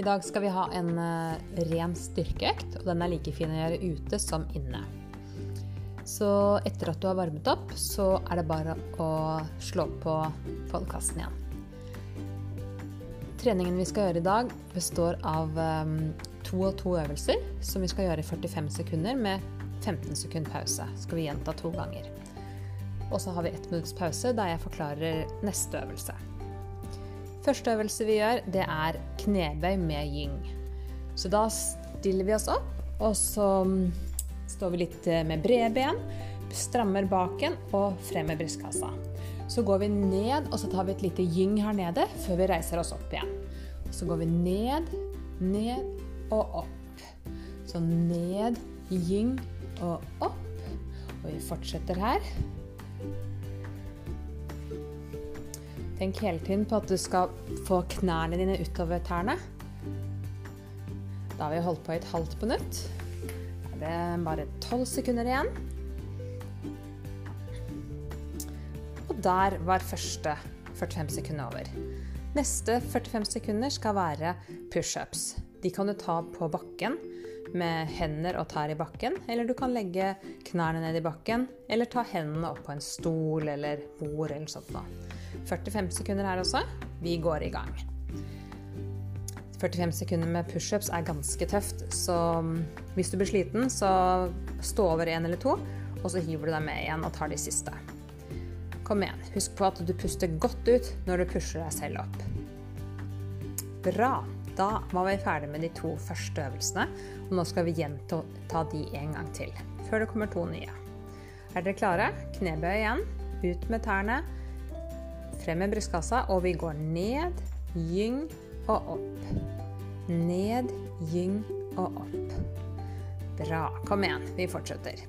I dag skal vi ha en uh, ren styrkeøkt, og den er like fin å gjøre ute som inne. Så etter at du har varmet opp, så er det bare å slå på podkasten igjen. Treningen vi skal gjøre i dag, består av um, to og to øvelser som vi skal gjøre i 45 sekunder med 15 sekund pause. Skal vi gjenta to ganger. Og så har vi ett minutts pause der jeg forklarer neste øvelse. Første øvelse vi gjør, det er knebøy med gyng. Så da stiller vi oss opp, og så mm, står vi litt eh, med brede ben, strammer baken og frem med brystkassa. Så går vi ned, og så tar vi et lite gyng her nede før vi reiser oss opp igjen. Så går vi ned, ned og opp. Så ned, gyng og opp. Og vi fortsetter her. Tenk hele tiden på at du skal få knærne dine utover tærne. Da har vi holdt på i et halvt minutt. Da er det bare tolv sekunder igjen. Og der var første 45 sekunder over. Neste 45 sekunder skal være pushups. De kan du ta på bakken med hender og tær i bakken, eller du kan legge knærne ned i bakken, eller ta hendene opp på en stol eller bord eller sånt noe. 45 sekunder her også. Vi går i gang. 45 sekunder med pushups er ganske tøft, så mm, hvis du blir sliten, så stå over én eller to, og så hiver du deg med igjen og tar de siste. Kom igjen. Husk på at du puster godt ut når du pusher deg selv opp. Bra. Da var vi ferdig med de to første øvelsene, og nå skal vi gjenta de en gang til. Før det kommer to nye. Er dere klare? Knebøy igjen. Ut med tærne. Frem med brystkassa, og vi går ned, gyng og opp. Ned, gyng og opp. Bra. Kom igjen, vi fortsetter.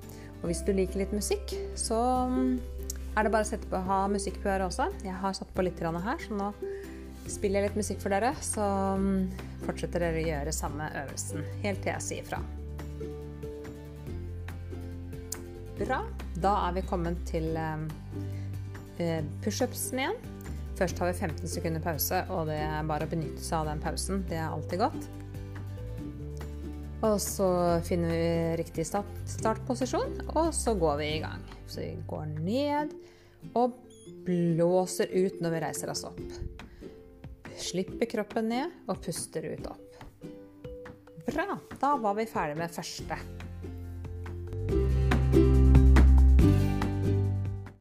Og hvis du liker litt musikk, så mm, er det bare å sette på, ha musikk på øret også. Jeg har satt på litt her, så nå spiller jeg litt musikk for dere. Så mm, fortsetter dere å gjøre samme øvelsen helt til jeg sier fra. Bra. Da er vi kommet til mm, Eh, pushupsen igjen. Først har vi 15 sekunder pause, og det er bare å benytte seg av den pausen. Det er alltid godt. Og så finner vi riktig start, startposisjon, og så går vi i gang. Så vi går ned og blåser ut når vi reiser oss opp. Slipper kroppen ned og puster ut opp. Bra! Da var vi ferdig med første.